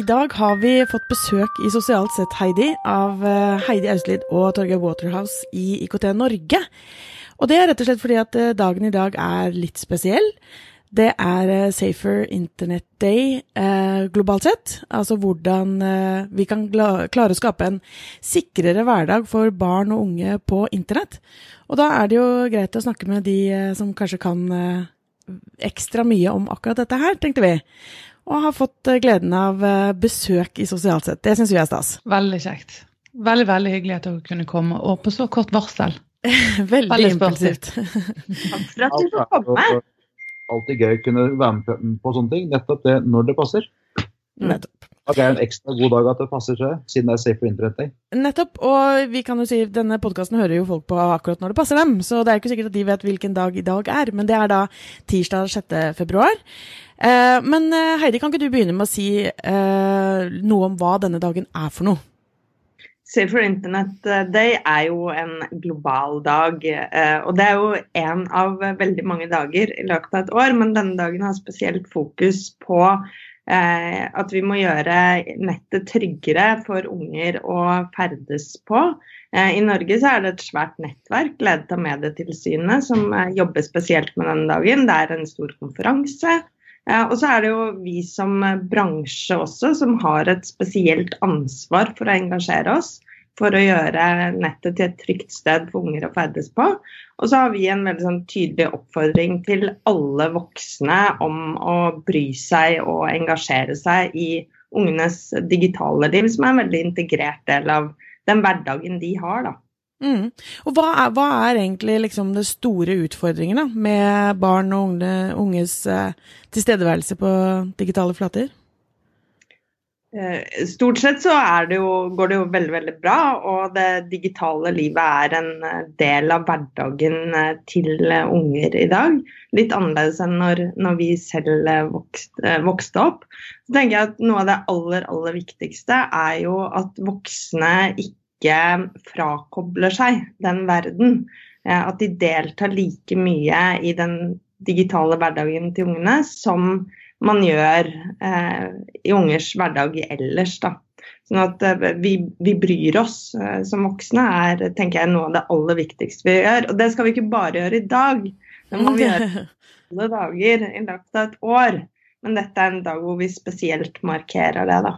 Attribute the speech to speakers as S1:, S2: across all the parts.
S1: I dag har vi fått besøk i Sosialt sett, Heidi, av eh, Heidi Auslid og Torgeir Waterhouse i IKT Norge. Og det er rett og slett fordi at eh, dagen i dag er litt spesiell. Det er eh, Safer Internet Day eh, globalt sett. Altså hvordan eh, vi kan klare å skape en sikrere hverdag for barn og unge på internett. Og da er det jo greit å snakke med de eh, som kanskje kan ekstra mye om akkurat dette her, tenkte vi og har fått eh, gleden av eh, besøk i Sosialt sett. Det syns vi er stas.
S2: Veldig kjekt. Veldig veldig hyggelig at dere kunne komme, og på så kort varsel.
S1: veldig, veldig impulsivt.
S3: Takk for at du fikk komme.
S4: Alltid gøy å kunne være med på sånne ting. Nettopp det når det passer.
S1: Nettopp.
S4: At det er en ekstra god dag at det passer seg, siden det er Safe for Day.
S1: Nettopp. Og vi kan jo si denne podkasten hører jo folk på akkurat når det passer dem, så det er ikke sikkert at de vet hvilken dag i dag er. Men det er da tirsdag 6. februar. Eh, men eh, Heidi, kan ikke du begynne med å si eh, noe om hva denne dagen er for noe?
S3: Safe for Internet Day er jo en global dag. Og det er jo en av veldig mange dager i løpet av et år, men denne dagen har spesielt fokus på Eh, at vi må gjøre nettet tryggere for unger å ferdes på. Eh, I Norge så er det et svært nettverk ledet av Medietilsynet som eh, jobber spesielt med denne dagen. Det er en stor konferanse. Og så er det jo vi som bransje også som har et spesielt ansvar for å engasjere oss for å gjøre nettet til et trygt sted for unger å ferdes på. Og så har vi en veldig sånn tydelig oppfordring til alle voksne om å bry seg og engasjere seg i ungenes digitale liv, som er en veldig integrert del av den hverdagen de har. da.
S1: Mm. Og hva er, hva er, egentlig liksom det store utfordringen da, med barn og unge, unges eh, tilstedeværelse på digitale flater?
S3: Eh, stort sett så det jo, går det jo veldig veldig bra, og det digitale livet er en eh, del av hverdagen eh, til unger i dag. Litt annerledes enn når, når vi selv vokste, vokste, opp. Så tenker jeg at Noe av det aller, aller viktigste er jo at voksne ikke frakobler seg den verden. At de deltar like mye i den digitale hverdagen til ungene som man gjør eh, i ungers hverdag ellers. Da. Sånn at eh, vi, vi, bryr oss eh, som voksne er tenker jeg, noe av det aller viktigste vi gjør. Og det skal vi ikke bare gjøre i dag, det må vi gjøre alle dager i løpet av et år. Men dette er en dag hvor vi spesielt markerer det, da.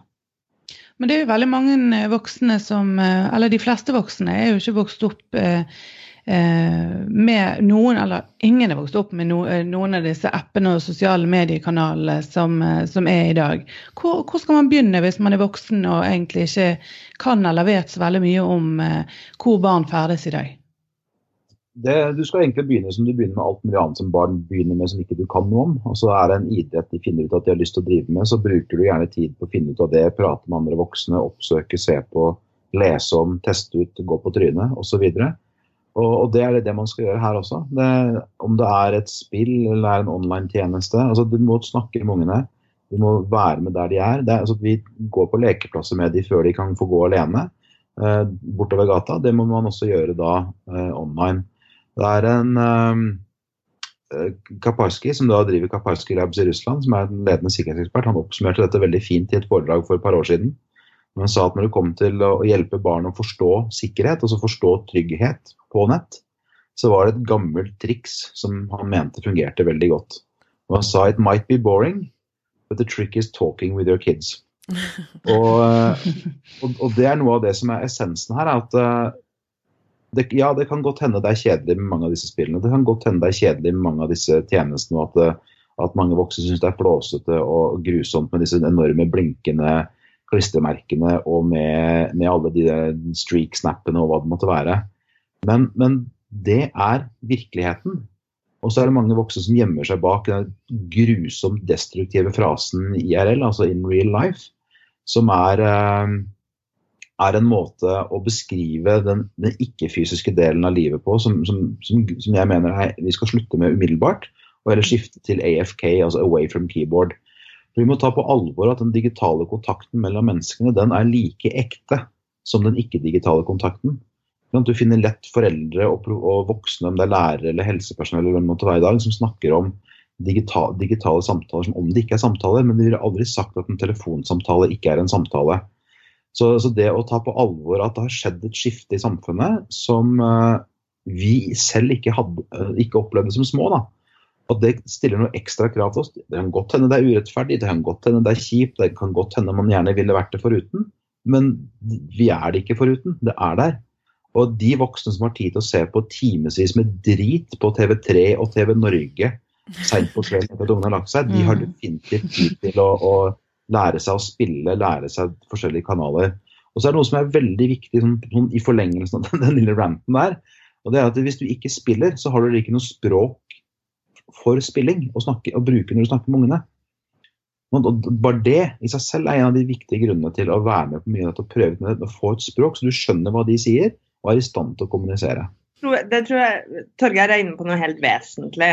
S2: Men det er jo veldig mange voksne som Eller de fleste voksne er jo ikke vokst opp eh, Eh, med noen, eller ingen er vokst opp med eh, noen av disse appene og sosiale mediekanalene som, eh, som er i dag. Hvor, hvor, skal man begynne hvis man er voksen og egentlig ikke kan eller vet så veldig mye om hvor barn ferdes i dag?
S4: Det, du skal egentlig begynne som du begynner med alt mulig annet som barn begynner med som ikke du kan noe om. Og så er det en idrett de finner ut at de har lyst til å drive med, så bruker du gjerne tid på å finne ut av det, prate med andre voksne, oppsøke, se på, lese om, teste ut, gå på trynet osv. Og, og, det er det man skal gjøre her også. Det, om det er et spill eller er en online-tjeneste. altså Du må snakke med ungene. Du må være med der de er. er altså, vi går på lekeplasser med de før de kan få gå alene eh, bortover gata. Det må man også gjøre da eh, online. Det er en eh, Kaparski, som da driver Kaparski Labs i Russland, som er en ledende sikkerhetsekspert, han oppsummerte dette veldig fint i et foredrag for et par år siden. Han sa at når det kom til å hjelpe barn å forstå sikkerhet, altså forstå trygghet på nett, så var det et gammelt triks som han mente fungerte veldig godt. Og han sa it might be boring, but the trick is talking with your kids. og, eh, og, og, det er noe av det som er essensen her. at uh, det, ja, det kan godt hende det er kjedelig med mange av disse spillene. Det kan godt hende det er kjedelig med mange av disse tjenestene, og at, eh, at mange voksne syns det er flåsete og grusomt med disse enorme blinkende klistremerkene og med, med alle de streak-snappene og hva det måtte være. Men, men, det er virkeligheten. Og så er det mange voksne som gjemmer seg bak den grusomt destruktive frasen IRL, altså in real life, som er, eh, er en måte å beskrive den, den ikke-fysiske delen av livet på som, som, som, som jeg mener vi skal slutte med umiddelbart, og heller skifte til AFK, altså away from keyboard. Vi må ta på alvor at den digitale kontakten mellom menneskene den er like ekte som den ikke-digitale kontakten. Du finner lett foreldre og, voksne, om det er lærere eller helsepersonell eller måtte være i dag, som snakker om digital, digitale samtaler som om det ikke er samtaler, men de ville aldri sagt at en telefonsamtale ikke er en samtale. Så, så, det å ta på alvor at det har skjedd et skifte i samfunnet som uh, vi selv ikke, hadde, uh, ikke, opplevde som små, da. At det stiller noe ekstra krav til oss. Det kan godt hende det er urettferdig, det kan godt hende det er kjipt, det kan godt hende man gjerne ville vært det foruten. Men vi er det ikke foruten. Det er der. Og de voksne som har tid til å se på timevis med drit på TV3 og TV Norge seint på kvelden etter at ungene har lagt seg, de har mm. definitivt tid til å, å lære seg å spille, lære seg forskjellige kanaler. Og så er det noe som er veldig viktig sånn, sånn, i forlengelsen av den lille ranten der. og det er at Hvis du ikke spiller, så har du ikke noe språk for spilling å, snakke, å bruke når du snakker med ungene. Og bare det i seg selv er en av de viktige grunnene til å være med på mye av dette og prøve med det, å få et språk så du skjønner hva de sier og er i stand til å kommunisere
S3: det tror jeg Torgeir er inne på noe helt vesentlig.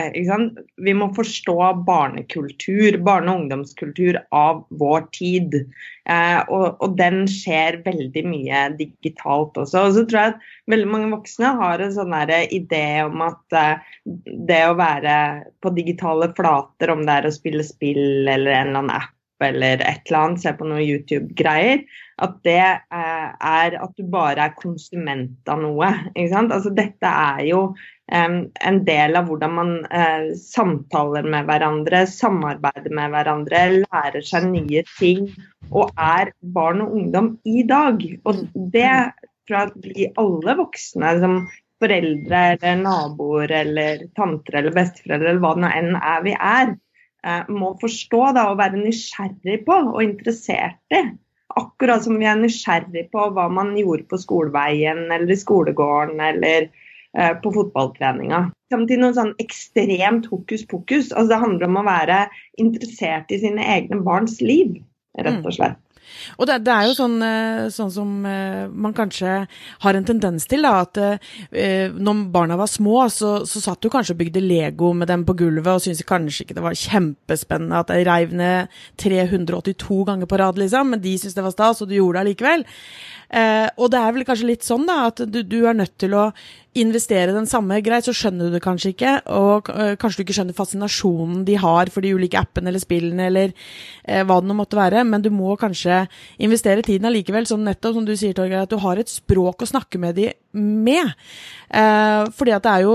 S3: Vi må forstå barnekultur, barne- og ungdomskultur av vår tid. Eh, og, og, den skjer veldig mye digitalt også. Og så tror jeg at veldig mange voksne har en sånn idé om at eh, det å være på digitale flater, om det er å spille spill eller en eller annen app eller et eller annet, se på noen YouTube-greier, at det eh, er at du bare er konsument av noe. Ikke sant? Altså, dette er jo eh, en del av hvordan man eh, samtaler med hverandre, samarbeider med hverandre, lærer seg nye ting og er barn og ungdom i dag. Og det tror jeg at vi alle voksne som foreldre eller naboer eller tanter eller besteforeldre eller hva det nå enn er vi er, må forstå da, og være nysgjerrig på og interessert i. Akkurat som vi er nysgjerrig på hva man gjorde på skoleveien eller i skolegården eller eh, på fotballtreninga. Samtidig noe sånn ekstremt hokus pokus. Altså, det handler om å være interessert i sine egne barns liv, rett og mm. slett.
S1: Og det, det, er jo sånn, eh, sånn som eh, man kanskje har en tendens til, da, at eh, når barna var små, så, så satt du kanskje og bygde Lego med dem på gulvet og syntes kanskje ikke det var kjempespennende at jeg reiv ned 382 ganger på rad, liksom, men de syntes det var stas, og du gjorde det allikevel. Og det er vel kanskje litt sånn da, at du, du er nødt til å investere den samme. Greit, så skjønner du det kanskje ikke, og uh, kanskje du ikke skjønner fascinasjonen de har for de ulike appene eller spillene eller uh, hva det nå måtte være, men du må kanskje investere tiden allikevel, sånn nettopp som du sier, Torgeir, at du har et språk å snakke med de med. Eh, fordi at det er jo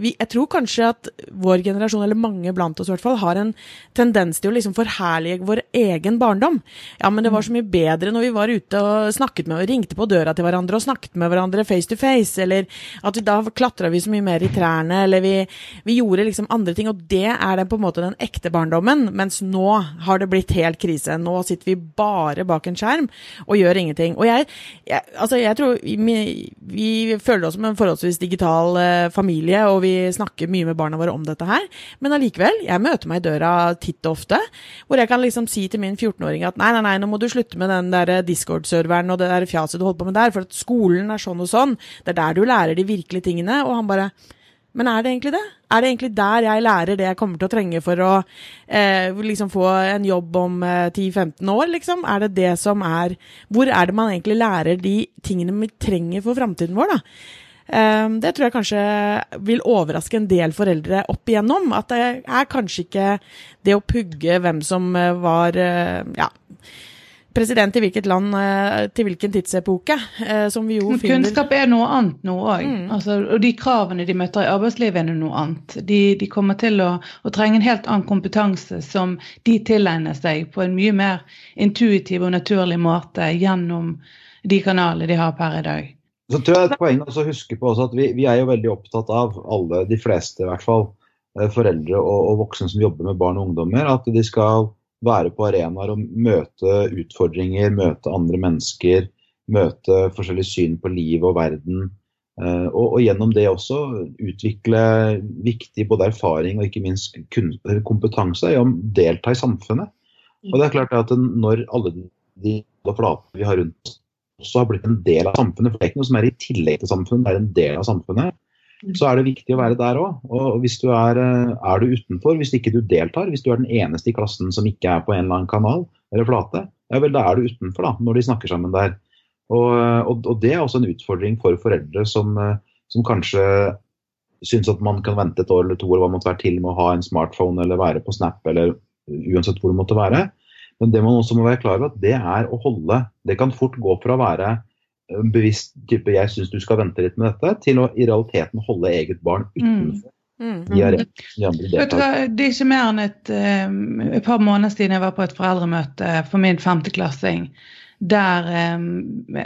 S1: vi, Jeg tror kanskje at vår generasjon, eller mange blant oss i hvert fall, har en tendens til å liksom forherlige vår egen barndom. Ja, men det var så mye bedre når vi var ute og snakket med og ringte på døra til hverandre og snakket med hverandre face to face, eller at at da klatra vi så mye mer i trærne, eller vi, vi, gjorde liksom andre ting. Og det er den på en måte den ekte barndommen. Mens nå har det blitt helt krise. Nå sitter vi bare bak en skjerm og gjør ingenting. Og jeg, jeg altså jeg tror vi, vi, føler oss som en forholdsvis digital eh, familie, og vi snakker mye med barna våre om dette her. Men allikevel, jeg møter meg i døra titt og ofte, hvor jeg kan liksom si til min 14-åring at nei, nei, nei, nå må du slutte med den der Discord-serveren og det der fjaset du holder på med der, for at skolen er sånn og sånn. Det er der du lærer de virkelig tingene. Og han bare Men er det egentlig det? Er det egentlig der jeg lærer det jeg kommer til å trenge for å eh, liksom få en jobb om eh, 10-15 år, liksom? Er det det som er Hvor er det man egentlig lærer de tingene vi trenger for framtiden vår, da? Um, det tror jeg kanskje vil overraske en del foreldre opp igjennom. At det er kanskje ikke det å pugge hvem som eh, var uh, ja, president i hvilket land eh, til hvilken tidsepoke. Eh, som vi jo finner
S2: Kunnskap er noe annet nå òg. Mm. Altså, og de kravene de møter i arbeidslivet er noe annet. De, de kommer til å, å, trenge en helt annen kompetanse som de tilegner seg på en mye mer intuitiv og naturlig måte gjennom de kanalene de har per i dag.
S4: Så tror jeg et poeng å huske på også at vi, vi, er jo veldig opptatt av, alle, de fleste i hvert fall, eh, foreldre og, og voksne som jobber med barn og ungdommer, at de skal være på arenaer og møte utfordringer, møte andre mennesker, møte forskjellige syn på livet og verden. Eh, og, og, gjennom det også utvikle viktig både erfaring og ikke minst kompetanse i å delta i samfunnet. Og det er klart at Når alle de flatene vi har rundt oss også har blitt en del av samfunnet, for det er ikke noe som er i tillegg til samfunnet, det er en del av samfunnet, så er det viktig å være der òg. Og hvis du er, eh, er, du utenfor, hvis ikke du deltar, hvis du er den eneste i klassen som ikke er på en eller annen kanal eller flate, ja vel, da er du utenfor da, når de snakker sammen der. Og, og, og det er også en utfordring for foreldre som, eh, som kanskje syns at man kan vente et år eller to eller hva måtte være til med å ha en smartphone eller være på Snap eller uansett hvor det måtte være. Men det man også må være klar over, at det er å holde Det kan fort gå fra å være bevisst type 'jeg syns du skal vente litt med dette', til å i realiteten holde eget barn utenfor.
S1: Mm.
S4: De arenaene de andre
S2: Vet du hva, Det er ikke mer enn et, eh, et par måneder siden jeg var på et foreldremøte for min femteklassing. Der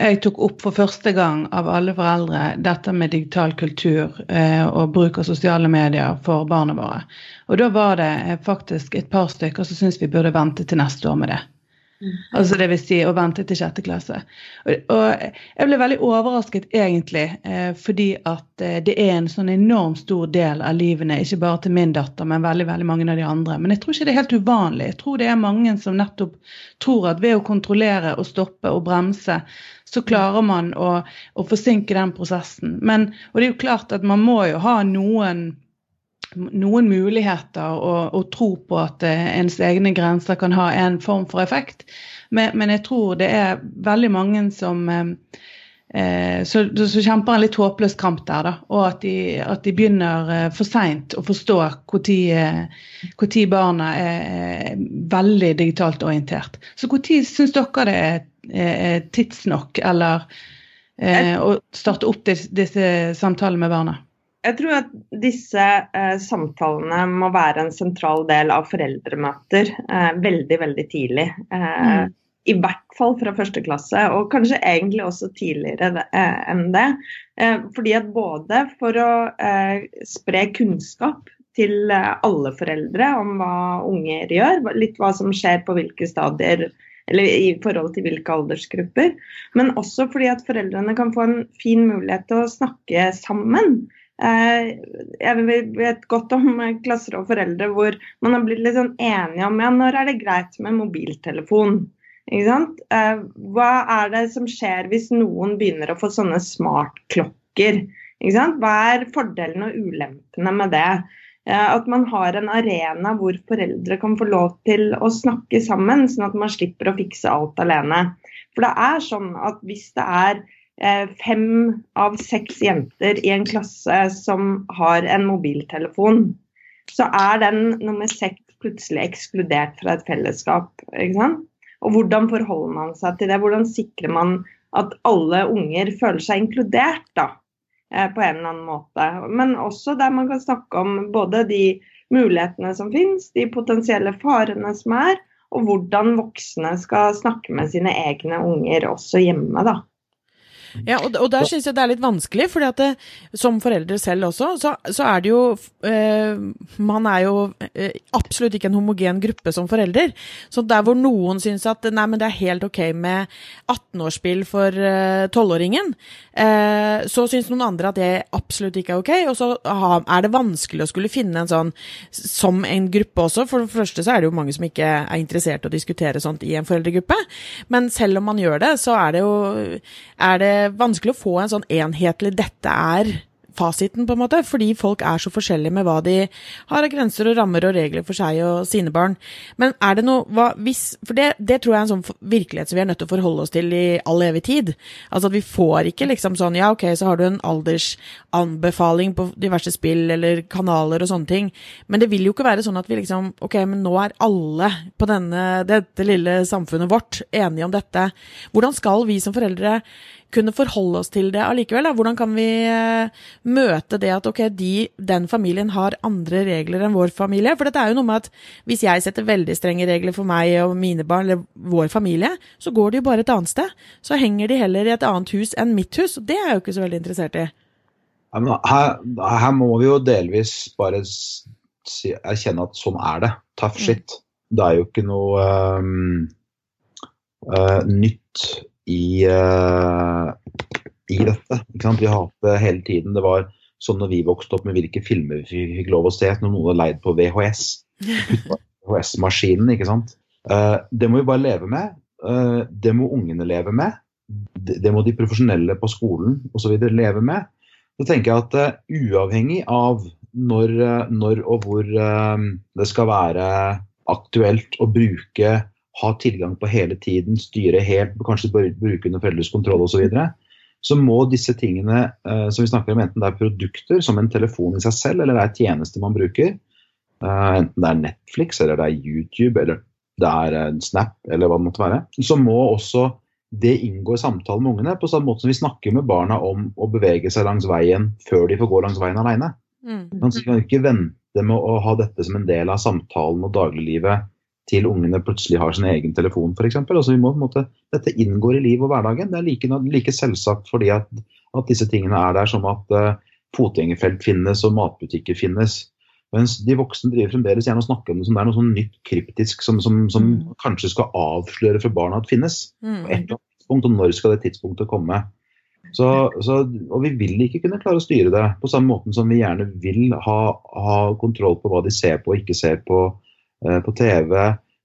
S2: jeg tok opp for første gang av alle foreldre dette med digital kultur eh, og bruk av sosiale medier for barna våre. Og da var det eh, faktisk et par stykker som syntes vi burde vente til neste år med det. Altså det vil si å vente til sjette klasse. Og, og jeg ble veldig overrasket egentlig, eh, fordi at eh, det er en sånn enormt stor del av livene, ikke bare til min datter, men veldig veldig mange av de andre. Men jeg tror ikke det er helt uvanlig. Jeg tror det er mange som nettopp tror at ved å kontrollere og stoppe og bremse, så klarer man å, å forsinke den prosessen. Men, og det er jo klart at man må jo ha noen noen muligheter og, og tro på at eh, ens egne grenser kan ha en form for effekt. Men, men jeg tror det er veldig mange som eh, eh, så, så kjemper en litt håpløs kamp der, da. Og at de, at de begynner eh, for seint å forstå når barna er, er veldig digitalt orientert. Så når syns dere det er, er tidsnok, eller eh, å starte opp disse, disse samtalene med barna?
S3: Jeg tror at disse eh, samtalene må være en sentral del av foreldremøter eh, veldig, veldig tidlig. Eh,
S2: Mm.
S3: I hvert fall fra første klasse, og kanskje egentlig også tidligere eh, enn det. Eh, fordi at både for å eh, spre kunnskap til alle foreldre om hva unger gjør, litt hva som skjer på hvilke stadier eller i forhold til hvilke aldersgrupper. Men også fordi at foreldrene kan få en fin mulighet til å snakke sammen. Eh, Jeg vet godt om eh, klasser og foreldre hvor man har blitt litt sånn enige om ja, når er det greit med mobiltelefon. Eh, Hva er det som skjer hvis noen begynner å få sånne smartklokker? Hva er fordelene og ulempene med det? At man har en arena hvor foreldre kan få lov til å snakke sammen, sånn at man slipper å fikse alt alene. For det er sånn at hvis det er fem av seks jenter i en klasse som har en mobiltelefon, så er den nummer seks plutselig ekskludert fra et fellesskap. Ikke sant? Og hvordan forholder man seg til det? Hvordan sikrer man at alle unger føler seg inkludert, da? eh, På en eller annen måte. Men også der man kan snakke om både de mulighetene som finnes, de potensielle farene som er, og hvordan voksne skal snakke med sine egne unger også hjemme, da.
S1: Ja, og, og der syns jeg det er litt vanskelig, fordi at det, som foreldre selv også, så, så er det jo eh, Man er jo eh, absolutt ikke en homogen gruppe som forelder. Så der hvor noen syns at nei, men det er helt ok med 18-årsspill for eh, 12-åringen, eh, så syns noen andre at det absolutt ikke er ok. Og så aha, er det vanskelig å skulle finne en sånn som en gruppe også. For det første så er det jo mange som ikke er interessert i å diskutere sånt i en foreldregruppe. Men selv om man gjør det, så er det jo er det vanskelig å få en sånn enhetlig 'dette er fasiten', på en måte, fordi folk er så forskjellige med hva de har av grenser og rammer og regler for seg og sine barn. Men er det noe hva, hvis, For det, det tror jeg er en sånn virkelighet som vi er nødt til å forholde oss til i all evig tid. Altså at vi får ikke liksom sånn Ja, ok, så har du en aldersanbefaling på diverse spill eller kanaler og sånne ting, men det vil jo ikke være sånn at vi liksom Ok, men nå er alle på denne, dette lille samfunnet vårt enige om dette. Hvordan skal vi som foreldre kunne forholde oss til det allikevel? Da? Hvordan kan vi eh, møte det at ok, de, den familien har andre regler enn vår familie? For dette er jo noe med at hvis jeg setter veldig strenge regler for meg og mine barn, eller vår familie, så går de jo bare et annet sted. Så henger de heller i et annet hus enn mitt hus, og det er jeg jo ikke så veldig interessert i.
S4: Her, her må vi jo delvis bare si, erkjenne at sånn er det. Tough shit. Det er jo ikke noe um, uh, nytt i, uh, i dette. Vi har hatt det hele tiden. Det var sånn når vi vokste opp med hvilke filmer vi fikk lov å se når noen hadde leid på VHS. VHS-maskinen, ikke sant. Uh, det må vi bare leve med. Uh, det må ungene leve med. Det, det må de profesjonelle på skolen osv. leve med. Så tenker jeg at uavhengig av når, når og hvor det skal være aktuelt å bruke, ha tilgang på hele tiden, styre helt, kanskje bruke under foreldres kontroll osv., så, videre, så må disse tingene eh, som vi snakker om, enten det er produkter som en telefon i seg selv, eller det er tjenester man bruker, eh, enten det er Netflix, eller det er YouTube, eller det er eh, Snap, eller hva det måtte være, så må også det inngå i samtalen med ungene, på samme måte som vi snakker med barna om å bevege seg langs veien før de får gå langs veien alene.
S1: Mm.
S4: Man kan ikke vente med å ha dette som en del av samtalen og dagliglivet til ungene plutselig har sin egen telefon, f.eks. Altså, vi må, på en måte, dette inngår i livet og hverdagen. Det er like, like selvsagt fordi at, at, disse tingene er der som at uh, fotgjengerfelt finnes og matbutikker finnes. Mens de voksne driver fremdeles gjerne og snakker om det som det er noe sånn nytt kryptisk som, som, som mm. kanskje skal avsløre for barna at finnes. Mm. På et eller annet tidspunkt, og når skal det tidspunktet komme? Så, så, og vi vil ikke kunne klare å styre det på samme måten som vi gjerne vil ha, ha kontroll på hva de ser på og ikke ser på på TV,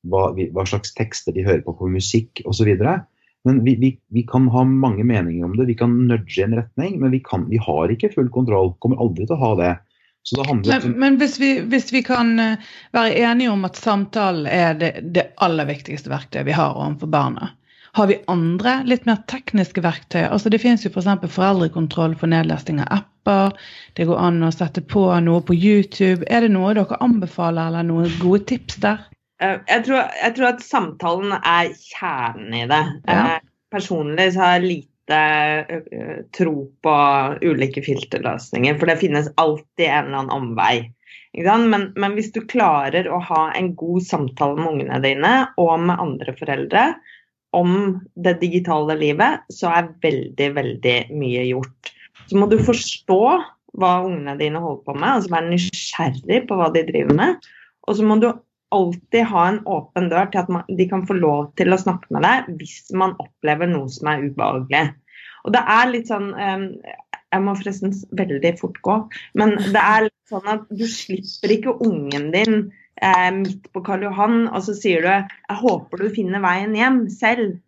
S4: hva, hva, slags tekster de hører på på musikk osv. Men vi, vi, vi, kan ha mange meninger om det, vi kan nudge i en retning, men vi, kan, vi har ikke full kontroll. Kommer aldri til å ha det.
S2: det men, men hvis, hvis, vi, kan eh, være enige om at samtalen er det, det aller viktigste verktøyet vi har overfor barna, har vi andre, litt mer tekniske verktøy? Altså Det finnes jo f.eks. For foreldrekontroll for nedlasting av apper. Det går an å sette på noe på YouTube. Er det noe dere anbefaler, eller noen gode tips der?
S3: Eh, jeg tror, jeg tror at samtalen er kjernen i det. Ja. Eh, personlig så har jeg lite uh, tro på ulike filterløsninger, for det finnes alltid en eller annen omvei. Men, men, hvis du klarer å ha en god samtale med ungene dine og med andre foreldre, om det digitale livet, så er veldig, veldig mye gjort. Så må du forstå hva ungene dine holder på med, altså være nysgjerrig på hva de driver med. Og så må du alltid ha en åpen dør til at man, de kan få lov til å snakke med deg hvis man opplever noe som er ubehagelig. Og det er litt sånn um, Jeg må forresten veldig fort gå, men det er litt sånn at du slipper ikke ungen din eh, midt på Karl Johan, og så sier du 'jeg håper du finner veien hjem selv'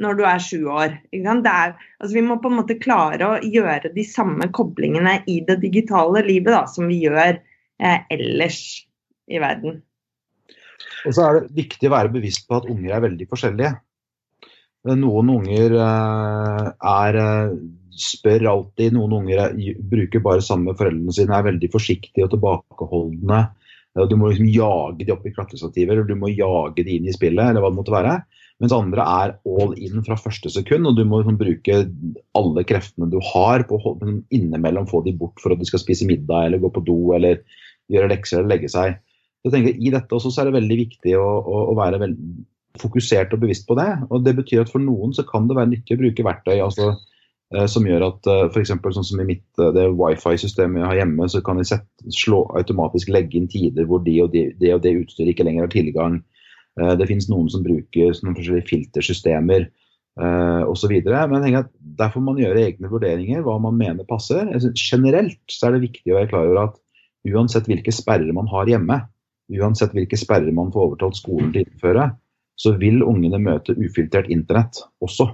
S3: når du er sju år. Er, altså vi må på en måte klare å gjøre de samme koblingene i det digitale livet da, som vi gjør eh, ellers i verden.
S4: Og så er det viktig å være bevisst på at unger er veldig forskjellige. Noen unger eh, er eh, spør alltid, noen unger er, bruker bare sammen med foreldrene sine, er veldig forsiktige og tilbakeholdne. Du må liksom jage de opp i klatrestativer, eller du må jage de inn i spillet, eller hva det måtte være. Mens andre er all in fra første sekund, og du må liksom bruke alle kreftene du har på å innimellom få de bort for at de skal spise middag eller gå på do eller gjøre lekser eller legge seg. Jeg tenker, I dette også så er det veldig viktig å, å, å være fokusert og bevisst på det. og Det betyr at for noen så kan det være nyttig å bruke verktøy. altså som gjør at eh, f.eks. sånn som i mitt uh, det wifi-systemet jeg har hjemme, så kan jeg sette, slå, automatisk legge inn tider hvor de og de, det utstyret ikke lenger har tilgang. Det finnes noen som bruker noen forskjellige filtersystemer uh, osv. Men jeg at der får man gjøre egne vurderinger, hva man mener passer. Generelt så er det viktig å være klar over at uansett hvilke sperrer man har hjemme, uansett hvilke sperrer man får overtalt skolen til å innføre, så vil ungene møte ufiltrert internett også.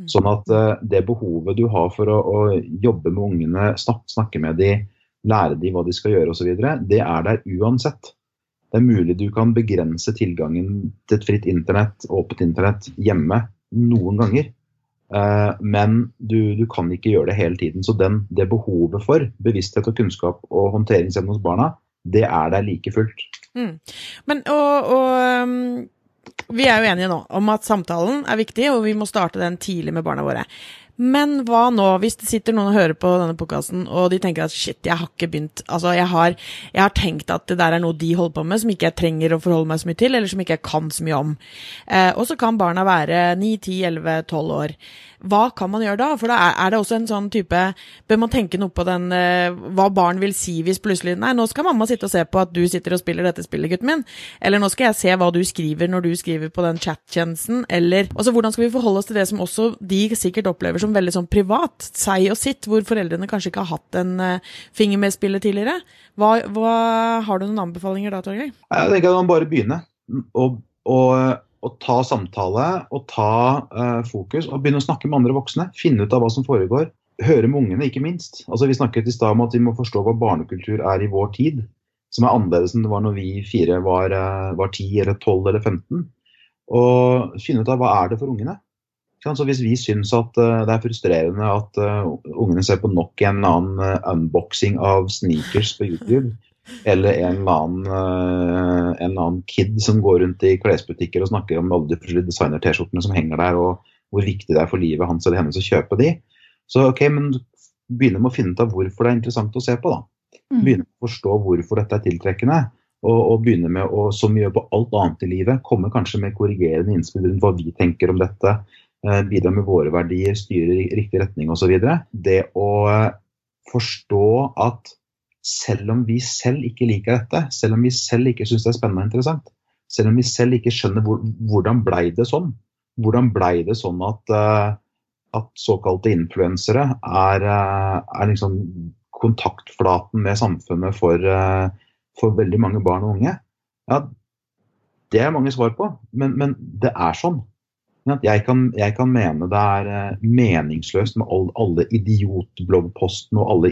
S4: Mm. Sånn at uh, det behovet du har for å, å jobbe med ungene, snakke, snakke med dem, lære dem hva de skal gjøre osv., det er der uansett. Det er mulig du kan begrense tilgangen til et fritt internett, åpent internett, hjemme noen ganger. Uh, men du, du, kan ikke gjøre det hele tiden. Så den, det behovet for bevissthet og kunnskap og håndteringsevne hos barna, det er der like fullt.
S1: Mm. Men og, og um vi er jo enige nå om at samtalen er viktig, og vi må starte den tidlig med barna våre. Men hva nå, hvis det sitter noen og hører på denne podkasten, og de tenker at shit, jeg har ikke begynt Altså, jeg har, jeg har, tenkt at det der er noe de holder på med, som ikke jeg trenger å forholde meg så mye til, eller som ikke jeg kan så mye om. Eh, og så kan barna være 9, 10, 11, 12 år hva kan man gjøre da? For da er, er, det også en sånn type Bør man tenke noe på den uh, hva barn vil si hvis plutselig Nei, nå skal mamma sitte og se på at du sitter og spiller dette spillet, gutten min. Eller nå skal jeg se hva du skriver når du skriver på den chat-tjenesten. Eller altså, hvordan skal vi forholde oss til det som også de sikkert opplever som veldig sånn privat, seg og sitt, hvor foreldrene kanskje ikke har hatt en uh, finger med spillet tidligere? Hva, hva, har du noen anbefalinger da, Torgeir?
S4: Jeg tenker at man bare begynner. Og, og å ta samtale og ta uh, fokus og begynne å snakke med andre voksne. Finne ut av hva som foregår. Høre med ungene, ikke minst. Altså, vi snakket i stad om at vi må forstå hva barnekultur er i vår tid. Som er annerledes enn det var når vi fire var, uh, var 10 eller 12 eller 15. Og finne ut av hva er det for ungene. Så Hvis vi syns at uh, det er frustrerende at ungene ser på nok en annen unboxing av sneakers på YouTube, eller en eller, annen, en eller annen kid som går rundt i klesbutikker og snakker om alle de forskjellige designer-T-skjortene som henger der, og hvor viktig det er for livet hans eller hennes å kjøpe de, så ok, men begynne med å finne ut av hvorfor det er interessant å se på. da. Mm. Begynne med å forstå hvorfor dette er tiltrekkende. Og, og begynne med å, som vi gjør på alt annet i livet, komme kanskje med korrigerende innspill rundt hva vi tenker om dette Eh, bidra med våre verdier, styre i riktig retning osv. Det å eh, forstå at selv om vi selv ikke liker dette, selv om vi selv ikke syns det er spennende og interessant, selv om vi selv ikke skjønner hvor, hvordan blei det sånn, hvordan blei det sånn at, uh, at såkalte influensere er, uh, er liksom kontaktflaten med samfunnet for, uh, for, veldig mange barn og unge? Ja, det er mange svar på, men, men det er sånn. Jeg kan, jeg kan, mene det er eh, meningsløst med all, alle idiotbloggpostene og alle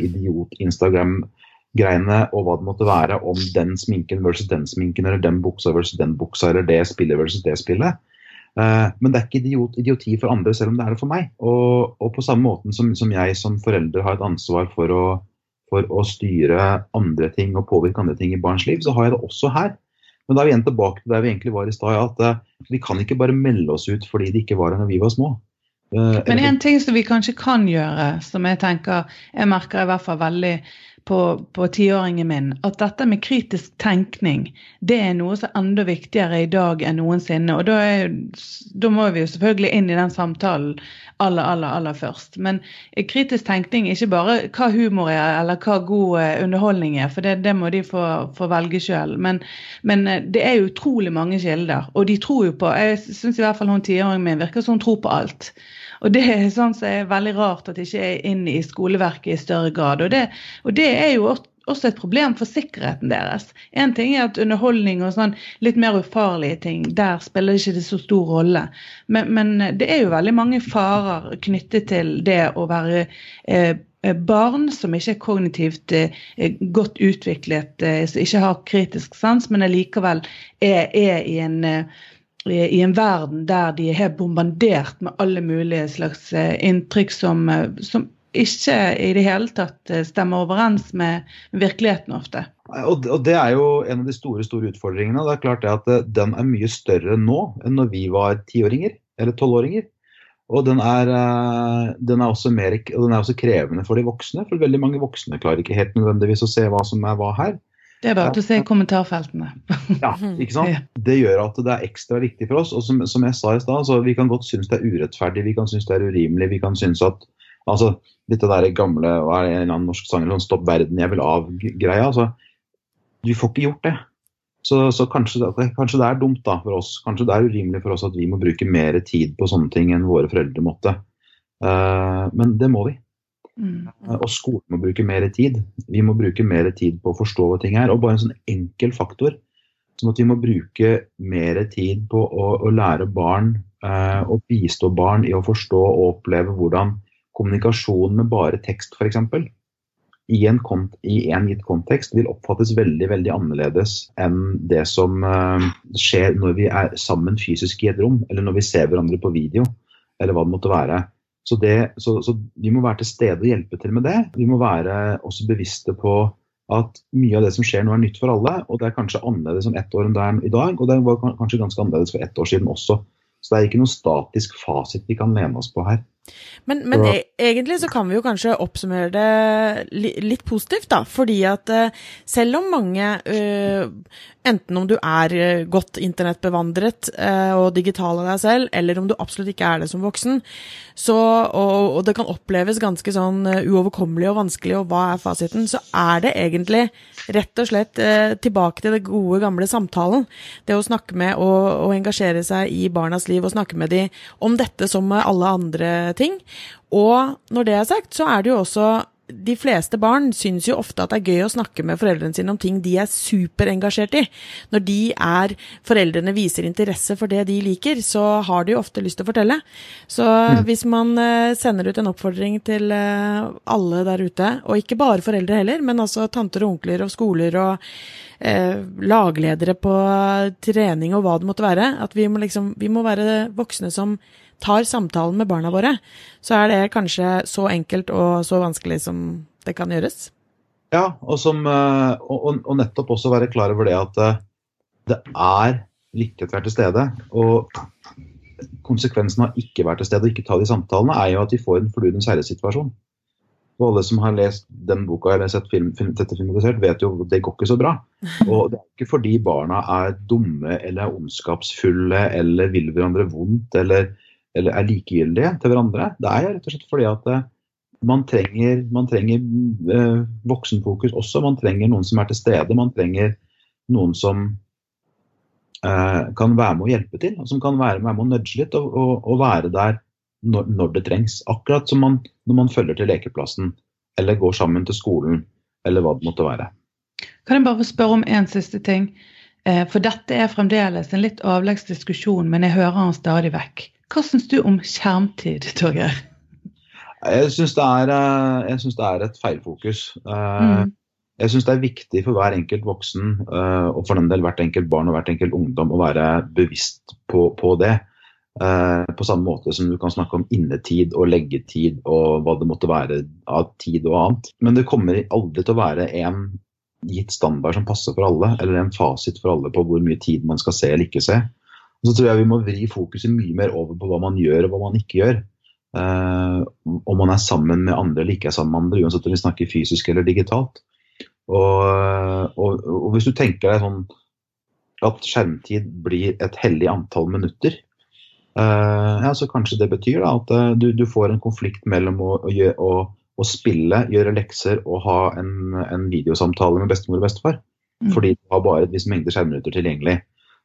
S4: idiot-Instagram-greiene og hva det måtte være om den sminken versus den sminken, eller den buksa versus den buksa, eller det spillet versus det spillet. Uh, men det er ikke idiot, idioti for andre, selv om det er det for meg. Og, og på samme måten som, som, jeg som forelder har et ansvar for å, for å styre andre ting og påvirke andre ting i barns liv, så har jeg det også her. Men da er vi igjen tilbake til der vi egentlig var i stad, at uh, vi kan ikke bare melde oss ut fordi det ikke var her når vi var små.
S2: Uh, Men en ting som vi kanskje kan gjøre, som jeg tenker jeg merker i hvert fall veldig på, tiåringen min at dette med kritisk tenkning det er noe som er enda viktigere i dag enn noensinne. Og da, er, da må vi jo selvfølgelig inn i den samtalen aller, aller, aller først. Men kritisk tenkning ikke bare hva humor er eller hva god eh, underholdning er, for det, det må de få, få velge sjøl. Men, men, eh, det er utrolig mange kilder, og de tror jo på Jeg syns i hvert fall hun tiåringen min virker som hun tror på alt. Og det er sånn som er veldig rart at det ikke er inn i skoleverket i større grad. Og det, og det er jo også et problem for sikkerheten deres. Én ting er at underholdning og sånn litt mer ufarlige ting, der spiller ikke det så stor rolle. Men, men det er jo veldig mange farer knyttet til det å være eh, barn som ikke er kognitivt eh, godt utviklet, eh, som ikke har kritisk sans, men allikevel er, er i en eh, i en verden der de er bombardert med alle mulige slags eh, inntrykk som, eh, som ikke i det hele tatt eh, stemmer overens med virkeligheten ofte.
S4: Og Det er jo en av de store store utfordringene. Det er klart det at Den er mye større nå enn når vi var tiåringer eller tolvåringer. Og den er, den, er mer, den er også krevende for de voksne. For veldig mange voksne klarer ikke helt nødvendigvis å se hva som er hva her.
S2: Det er bare til å se i kommentarfeltene.
S4: ja, ikke sant. Det gjør at det er ekstra viktig for oss. Og som, som jeg sa i stad, så vi kan godt synes det er urettferdig, vi kan synes det er urimelig. Vi kan synes at altså, dette der gamle hva er det, en eller annen norsk sang sånn 'Stopp verden, jeg vil av'-greia. altså, Vi får ikke gjort det. Så, så kanskje, det, kanskje, det er dumt da for oss. Kanskje det er urimelig for oss at vi må bruke mer tid på sånne ting enn våre foreldre måtte. Uh, men det må vi. Mm. Og skolen må bruke mer tid. Vi må bruke mer tid på å forstå hva ting er. Og bare en sånn enkel faktor som at vi må bruke mer tid på å, å lære barn eh, og bistå barn i å forstå og oppleve hvordan kommunikasjon med bare tekst f.eks. I, i en gitt kontekst vil oppfattes veldig veldig annerledes enn det som eh, skjer når vi er sammen fysisk i et rom, eller når vi ser hverandre på video, eller hva det måtte være. Så, det, så, så, vi må være til stede og hjelpe til med det. Vi må være også bevisste på at mye av det som skjer nå er nytt for alle. Og det er kanskje annerledes om ett år enn det er i dag. Og det var kanskje ganske annerledes for ett år siden også. Så det er ikke noen statisk fasit vi kan lene oss på her.
S1: Men, men e egentlig så kan vi jo kanskje oppsummere det litt positivt, da. Fordi at uh, selv om mange, uh, enten om du er uh, godt internettbevandret og digital av deg selv, eller om du absolutt ikke er det som voksen, så, og, og det kan oppleves ganske sånn uoverkommelig og vanskelig, og hva er fasiten, så er det egentlig rett og slett tilbake til det gode, gamle samtalen. Det å snakke med og, og engasjere seg i barnas liv og snakke med dem om dette som med alle andre ting. Og når det er sagt, så er det jo også de fleste barn syns jo ofte at det er gøy å snakke med foreldrene sine om ting de er superengasjert i. Når de er Foreldrene viser interesse for det de liker, så har de jo ofte lyst til å fortelle. Så mm. hvis man uh, sender ut en oppfordring til uh, alle der ute, og ikke bare foreldre heller, men altså tanter og onkler og skoler og eh, lagledere på trening og hva det måtte være. At vi må, liksom, vi må være voksne som tar samtalen med barna våre. Så er det kanskje så enkelt og så vanskelig som det kan gjøres.
S4: Ja, og, som, eh, og, og nettopp også være klar over det at eh, det er viktig å være til stede. Og konsekvensen av ikke være til stede og ikke ta de samtalene, er jo at de får en fluens herre-situasjon. Og alle som har lest den boka eller sett film, film, dette filmatisert, vet jo at det går ikke så bra. Og det er ikke fordi barna er dumme eller er ondskapsfulle eller vil hverandre vondt eller, eller er likegyldige til hverandre. Det er rett og slett fordi at eh, man trenger, man trenger eh, voksenfokus også. Man trenger noen som er til stede. Man trenger noen som eh, kan være med å hjelpe til. Som kan være med å nudge litt og, og, og være der når, når, det trengs. Akkurat som man, når man følger til lekeplassen eller går sammen til skolen eller hva det måtte være.
S2: Kan jeg bare spørre om en siste ting? Eh, for dette er fremdeles en litt avleggs diskusjon, men jeg hører den stadig vekk. Hva syns du om skjermtid, Torgeir?
S4: Jeg syns det, eh, det, er et feilfokus. Eh, mm. Jeg syns det er viktig for hver enkelt voksen og for den del hvert enkelt barn og hvert enkelt ungdom å være bevisst på, på det. Eh, på samme måte som du kan snakke om innetid og leggetid og hva det måtte være av tid og annet. Men det kommer aldri til å være en gitt standard som passer for alle, eller en fasit for alle på hvor mye tid man skal se eller ikke se. Og så tror jeg vi må vri fokuset mye mer over på hva man gjør og hva man ikke gjør. Uh, om man er sammen med andre eller ikke er sammen med andre, uansett om vi snakker fysisk eller digitalt. Og, og, og hvis du tenker deg sånn at skjermtid blir et hellig antall minutter, Uh, ja, så kanskje det betyr da, at uh, du, du, får en konflikt mellom å, å, å, å, spille, gjøre lekser og ha en, en videosamtale med bestemor og bestefar. Mm. Fordi du har bare et visst mengde skjermminutter tilgjengelig.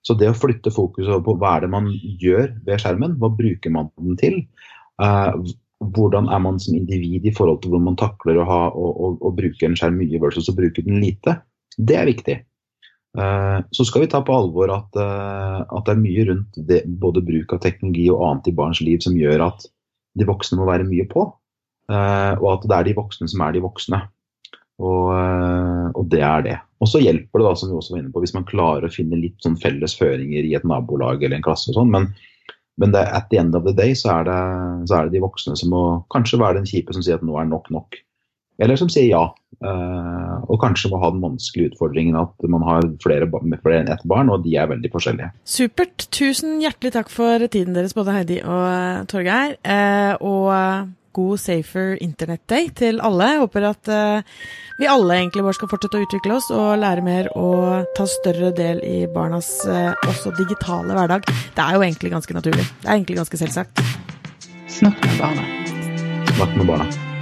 S4: Så det å flytte fokus på hva er det man gjør ved skjermen, hva bruker man den til, uh, hvordan er man som individ i forhold til hvordan man takler å, ha, å, å, å bruke en skjerm mye versus å bruke den lite, det er viktig. Eh, så skal vi ta på alvor at, eh, at det er mye rundt det, både bruk av teknologi og annet i barns liv som gjør at de voksne må være mye på. Eh, og at det er de voksne som er de voksne. Og, og det er det. Og så hjelper det, da, som vi også var inne på, hvis man klarer å finne litt sånn felles føringer i et nabolag eller en klasse og sånn. Men, men det, at the end of the day så er, det, så er det de voksne som må kanskje være den kjipe som sier at nå er nok nok. Eller som sier ja. Uh, og kanskje må ha den vanskelige utfordringen at man har flere, flere enn ett barn, og de er veldig forskjellige.
S1: Supert. Tusen hjertelig takk for tiden deres, både Heidi og uh, Torgeir. Og god Safer Internet-day til alle. Jeg håper at vi alle egentlig bare skal fortsette å utvikle oss og lære mer og ta større del i barnas også digitale hverdag. Det er jo egentlig ganske naturlig. Det er egentlig ganske selvsagt.
S2: Snakk med barna.
S4: Snakk med barna.